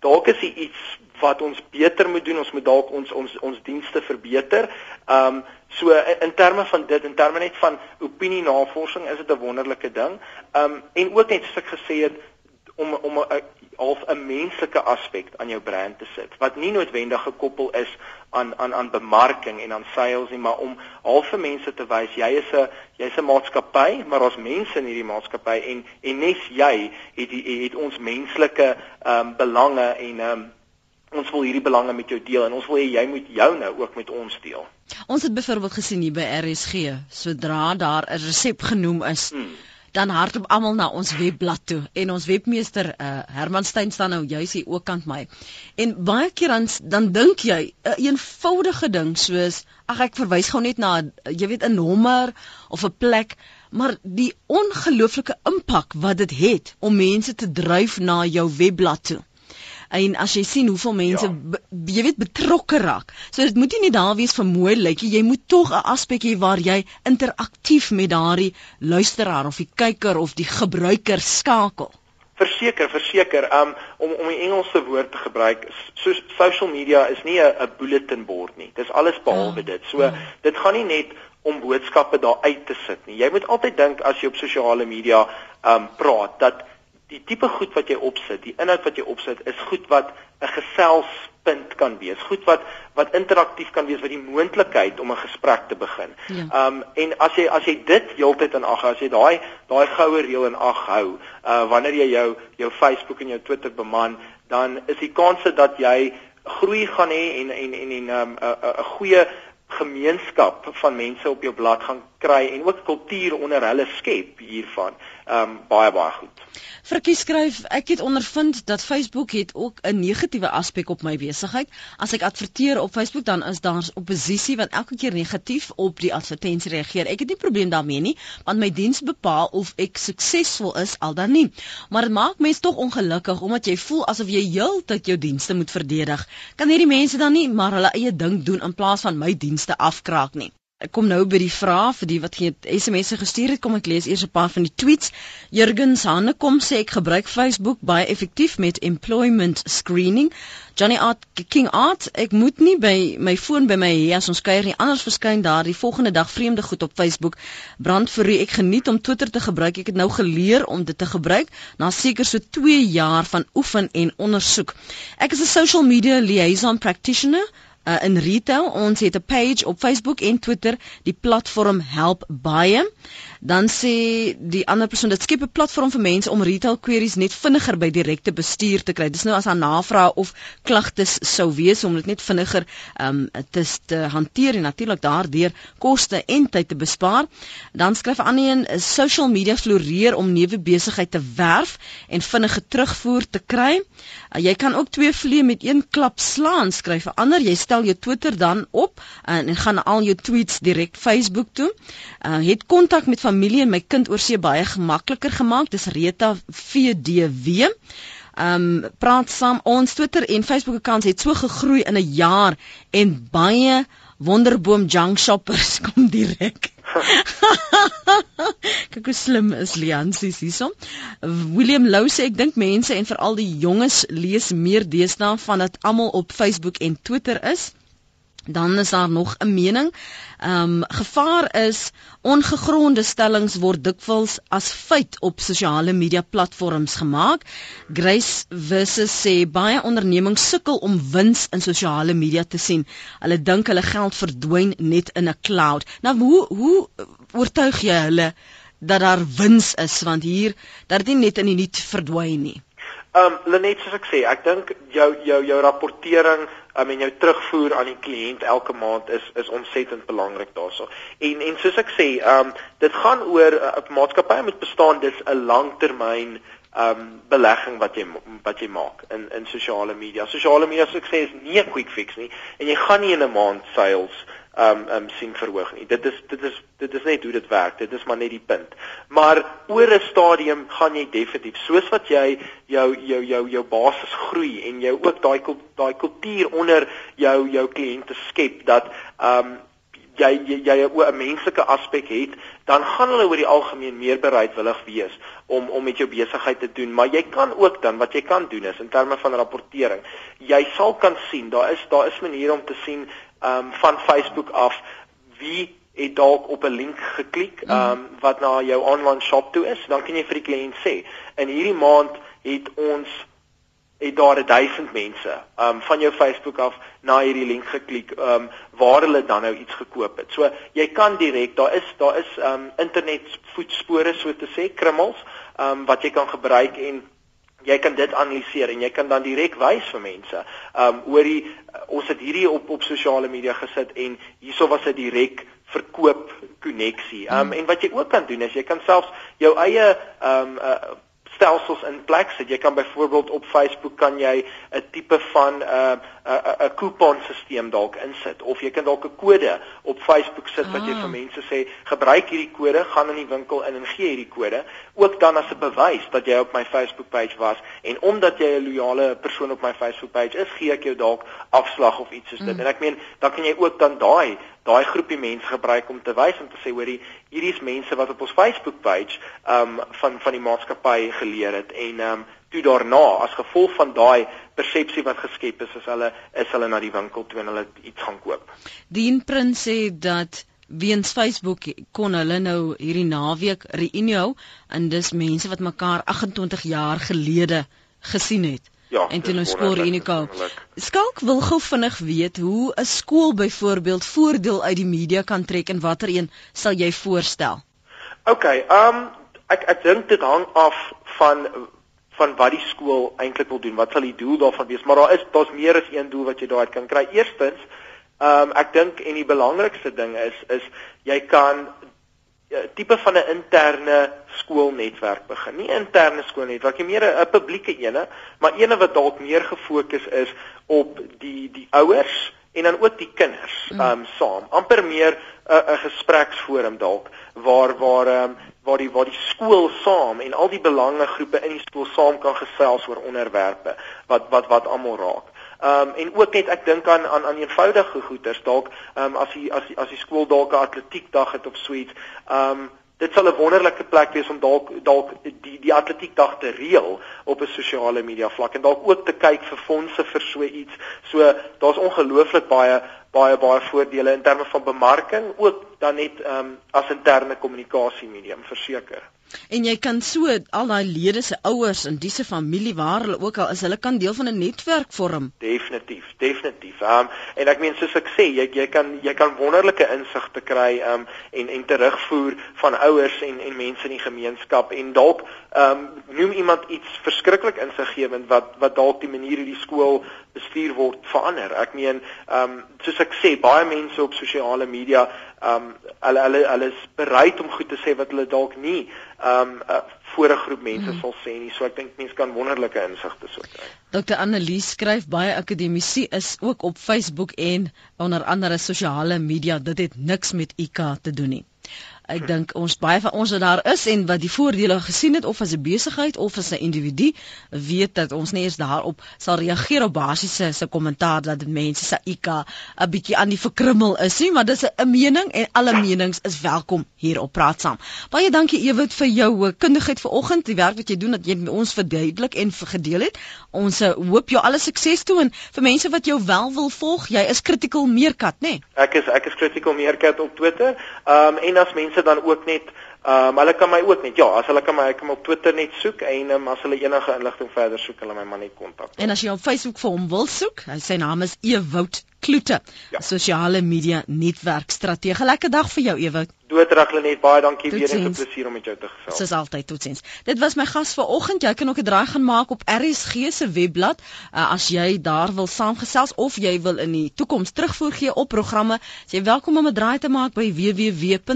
Speaker 2: dalk is iets wat ons beter moet doen ons moet dalk ons ons ons dienste verbeter. Ehm um, so in, in terme van dit in terme net van opinie navorsing is dit 'n wonderlike ding. Um, en ook net soos ek gesê het om om 'n half 'n menslike aspek aan jou brand te sit wat nie noodwendig gekoppel is aan aan aan bemarking en aan sales nie maar om half vir mense te wys jy is 'n jy's 'n maatskappy maar ons mense in hierdie maatskappy en en nes jy het het, ons menslike um, belange en um, ons wil hierdie belange met jou deel en ons wil hê jy moet jou nou ook met ons deel.
Speaker 1: Ons het byvoorbeeld gesien hier by RSG, sodra daar 'n resep genoem is,
Speaker 2: Hmm.
Speaker 1: dan hardloop almal na ons webblad toe en ons webmeester uh, Herman Steyn staan nou juis hier ook kant my. En baie keer dan dan dink jy 'n een eenvoudige ding soos ag ek verwys gou net na jy weet 'n nommer of 'n plek, maar die ongelooflike impak wat dit het om mense te dryf na jou webblad toe. En as jy sien hoeveel mense
Speaker 2: Ja.
Speaker 1: be, jy weet betrokke raak. So dit moet nie net daar wees vir mooi lyk nie. Jy moet tog 'n aspek hê waar jy interaktief met daardie luisteraar of die kyker of die gebruiker skakel.
Speaker 2: Verseker, verseker, um om om 'n Engelse woord te gebruik, so social media is nie 'n bulletin board nie. Dis alles behalwe ja. dit. So ja. dit gaan nie net om boodskappe daar uit te sit nie. Jy moet altyd dink as jy op sosiale media um praat dat die tipe goed wat jy opsit, die inhoud wat jy opsit is goed wat 'n geselspunt kan wees, goed wat wat interaktief kan wees wat die moontlikheid om 'n gesprek te begin. Ja. Um en as jy as jy dit heeltyd in ag hou, as jy daai daai goue reël in ag hou, uh wanneer jy jou jou Facebook en jou Twitter beman, dan is die kans dat jy groei gaan hê en en en en 'n um, 'n goeie gemeenskap van mense op jou blad gaan kry en ook kultuur onder hulle skep hiervan. Ehm um, baie baie goed.
Speaker 1: Frikkie skryf, ek het ondervind dat Facebook het ook 'n negatiewe aspek op my besigheid. As ek adverteer op Facebook, dan is daar oppositie wat elke keer negatief op die advertensie reageer. Ek het nie probleem daarmee nie, want my diens bepaal of ek suksesvol is al dan nie. Maar dit maak mense tog ongelukkig omdat jy voel asof jy heeltyd jou dienste moet verdedig. Kan hierdie mense dan nie maar hulle eie ding doen in plaas van my dienste afkraak nie? Ek kom nou by die vraag vir die wat geen SMS'e gestuur het, kom ek lees eers 'n paar van die tweets. Jurgen Hanne kom sê ek gebruik Facebook baie effektief met employment screening. Johnny Art King Art, ek moet nie by my foon by my hê as ons kuier nie. Anders verskyn daar die volgende dag vreemde goed op Facebook. Brand vir u, ek geniet om Twitter te gebruik. Ek het nou geleer om dit te gebruik na seker so 2 jaar van oefen en ondersoek. Ek is 'n social media liaison practitioner uh, in retail. Ons het 'n page op Facebook en Twitter. Die platform help baie. Dan sê die ander persoon dit skep 'n platform vir mense om retail queries net vinniger by direkte bestuur te kry. Dis nou as 'n navraag of klagtes sou wees om dit net vinniger um te, te hanteer en natuurlik daardeur koste en tyd te bespaar. Dan skryf 'n ander een, social media floreer om nuwe besigheid te werf en vinnige terugvoer te kry. Uh, jy kan ook twee vliee met een klap slaan, skryf 'n ander. Jy stel jou Twitter dan op en, en gaan al jou tweets direk Facebook toe. Uh, het kontak met familie en my kind oorsee baie gemakliker gemaak. Dis Rita VDW. Um praat saam ons Twitter en Facebook accounts het so gegroei in 'n jaar en baie wonderboom junk shoppers *laughs* kom direk. *laughs* Kyk hoe slim is Liansies hierso. William Lou sê ek dink mense en veral die jonges lees meer deesdae van dat almal op Facebook en Twitter is. Dan is daar nog 'n mening. Ehm um, gevaar is ongegronde stellings word dikwels as feit op sosiale media platforms gemaak. Grace versus sê baie ondernemings sukkel om wins in sosiale media te sien. Hulle dink hulle geld verdwyn net in 'n cloud. Nou hoe hoe oortuig jy hulle dat daar wins is want hier dat dit nie net in die niet verdwyn nie.
Speaker 2: Ehm um, Lenet soos ek sê, ek dink jou jou jou rapportering um, en jou terugvoer aan die kliënt elke maand is is ontsettend belangrik daaroor. En en soos ek sê, ehm um, dit gaan oor 'n uh, maatskappy moet bestaan dis 'n langtermyn ehm um, belegging wat jy wat jy maak in in sosiale media. Sosiale media sê is nie 'n quick fix nie en jy gaan nie in 'n maand sales um um sien verhoog nie. Dit is dit is dit is net hoe dit werk. Dit is maar net die punt. Maar oor 'n stadium gaan jy definitief soos wat jy jou jou jou jou basis groei en jou ook daai daai kultuur onder jou jou kliënte skep dat um jy jy jy 'n menslike aspek het, dan gaan hulle oor die algemeen meer bereidwillig wees om om met jou besigheid te doen. Maar jy kan ook dan wat jy kan doen is in terme van rapportering. Jy sal kan sien, daar is daar is maniere om te sien um, van Facebook af wie het dalk op 'n link geklik um, wat na jou online shop toe is, dan kan jy vir die kliënt sê, in hierdie maand het ons het daar 1000 mense um van jou Facebook af na hierdie link geklik um waar hulle dan nou iets gekoop het. So jy kan direk, daar is daar is um internet voetspore so te sê, krummels um wat jy kan gebruik en jy kan dit analiseer en jy kan dan direk wys vir mense. Um oor die uh, ons het hierdie op op sosiale media gesit en hierso was 'n direk verkoop koneksie. Um en wat jy ook kan doen is jy kan selfs jou eie um uh, stelsels in plek sit. Jy kan byvoorbeeld op Facebook kan jy 'n tipe van 'n uh, 'n 'n kuponstelsel dalk insit of jy kan dalk 'n kode op Facebook sit wat jy vir ah. mense sê gebruik hierdie kode, gaan in die winkel in en gee hierdie kode, ook dan as 'n bewys dat jy op my Facebook page was en omdat jy 'n loyale persoon op my Facebook page is, gee ek jou dalk afslag of iets soos dit. Mm. En ek meen, dan kan jy ook dan daai daai groepie mense gebruik om te wys om te sê hoorie hierdie is mense wat op ons Facebook page um van van die maatskappy geleer het en um toe daarna as gevolg van daai persepsie wat geskep is is hulle is hulle na die winkel toe en hulle iets gaan koop.
Speaker 1: Dien Prins sê dat weens Facebook kon hulle nou hierdie naweek reünie hou en dis mense wat mekaar 28 jaar gelede gesien het.
Speaker 2: Ja,
Speaker 1: en toe nou skool reünie kom. Skalk wil gou vinnig weet hoe 'n skool byvoorbeeld voordeel uit die media kan trek en watter een sal jy voorstel?
Speaker 2: OK, ehm um, ek ek dink dit hang af van van wat die skool eintlik wil doen. Wat sal die doel daarvan wees? Maar daar is daar's meer as een doel wat jy daaruit kan kry. Eerstens, ehm um, ek dink en die belangrikste ding is is jy kan tipe van 'n interne skoolnetwerk begin. Nie interne skoolnetwerk, nie meer 'n publieke ene, maar ene wat dalk meer gefokus is op die die ouers en dan ook die kinders mm. ehm um, saam. amper meer 'n uh, 'n gespreksforum dalk waar waar ehm um, waar die waar die skool saam en al die belangegroepe in die skool saam kan gesels oor onderwerpe wat wat wat almal raak. Ehm um, en ook net ek dink aan aan aan eenvoudige goeders dalk ehm um, as die as die as die skool dalk 'n atletiekdag het of so iets. Ehm um, dit sal 'n wonderlike plek wees om dalk dalk die die atletiekdag te reël op 'n sosiale media vlak en dalk ook te kyk vir fondse vir so iets. So daar's ongelooflik baie baie baie voordele in terme van bemarking ook dan net ehm um, as interne kommunikasie medium verseker.
Speaker 1: En jy kan so al daai lede se ouers en dis se familie waar hulle ook al is, hulle kan deel van 'n netwerk vorm.
Speaker 2: Definitief, definitief. Ehm um, en ek meen soos ek sê, jy jy kan jy kan wonderlike insigte kry ehm um, en en terugvoer van ouers en en mense in die gemeenskap en dalk ehm um, noem iemand iets verskriklik insiggewend wat wat dalk die manier hoe die skool bestuur word verander. Ek meen ehm um, soos ek sê, baie mense op sosiale media ehm um, hulle hulle hulle is bereid om goed te sê wat hulle dalk nie ehm um, uh, voor 'n groep mense mm. sal sê nie. So ek dink mense kan wonderlike insigte so kry.
Speaker 1: Dr Annelies skryf baie akademici is ook op Facebook en onder andere sosiale media. Dit het niks met IK te doen nie. Ek dink ons baie van ons wat daar is en wat die voordele gesien het of as 'n besigheid of as 'n individu weet dat ons nie eens daarop sal reageer op basiese se kommentaar dat mense se IQ 'n bietjie aan die verkrummel is nie, maar dis 'n mening en alle menings is welkom hier op Praat Saam. Baie dankie Ewit vir jou eh, kundigheid vanoggend, die werk wat jy doen dat jy met ons verduidelik en gedeel het. Ons eh, hoop jou alle sukses toe en vir mense wat jou wel wil volg, jy is Critical Meerkat, nê? Nee?
Speaker 2: Ek is ek is Critical Meerkat op Twitter. Ehm um, en as mense mense dan ook net ehm um, hulle kan my ook net ja, as hulle kan my ek kan op Twitter net soek en um, as hulle enige inligting verder soek, hulle my maar net kontak.
Speaker 1: En as jy op Facebook vir hom wil soek, sy naam is Ewout Kloete. Ja. Sosiale media netwerkstratege. Lekker dag vir jou Ewout.
Speaker 2: Doodreg Lenet, baie dankie tot weer en 'n plesier om met jou te gesels.
Speaker 1: Soos altyd, totsiens. Dit was my gas vir oggend. Jy kan ook 'n draai gaan maak op RSG se webblad uh, as jy daar wil saamgesels of jy wil in die toekoms terugvoer gee op programme. Jy welkom om 'n draai te maak by www.rsg.co.za.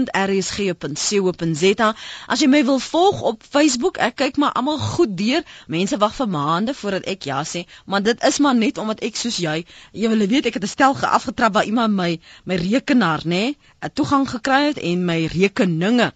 Speaker 1: As jy my wil volg op Facebook, ek kyk maar almal goed deur. Mense wag vir maande voordat ek ja sê, maar dit is maar net omdat ek soos jy, jy wil weet ek het 'n stel geafgetrap waar iemand my my rekenaar, nê, nee, toegang gekry het en my rekeninge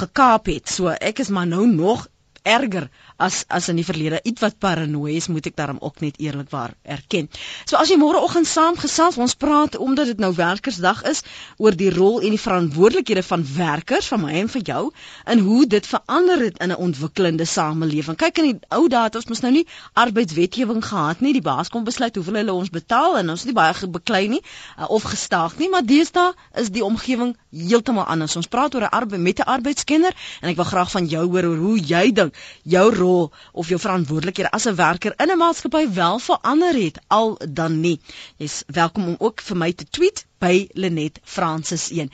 Speaker 1: gekaap het. So ek is maar nou nog erger as as in die verlede iets wat paranoïes moet ek daarom ook net eerlikwaar erken. So as jy môreoggend saamgesels, ons praat omdat dit nou werkersdag is oor die rol en die verantwoordelikhede van werkers van my en vir jou en hoe dit verander het in 'n ontwikkelende samelewing. Kyk in die ou dae het ons mos nou nie arbeidswetgewing gehad nie. Die baas kon besluit hoeveel hulle ons betaal en ons het nie baie beklei nie uh, of gestaag nie, maar deesdae is die omgewing heeltemal anders. Ons praat oor 'n arbeid met 'n arbeidskenner en ek wil graag van jou hoor oor hoe jy dink jou rol of jou verantwoordelikhede as 'n werker in 'n maatskappy wel verander het al dan nie. Jy's welkom om ook vir my te tweet by Lenet Francis 1.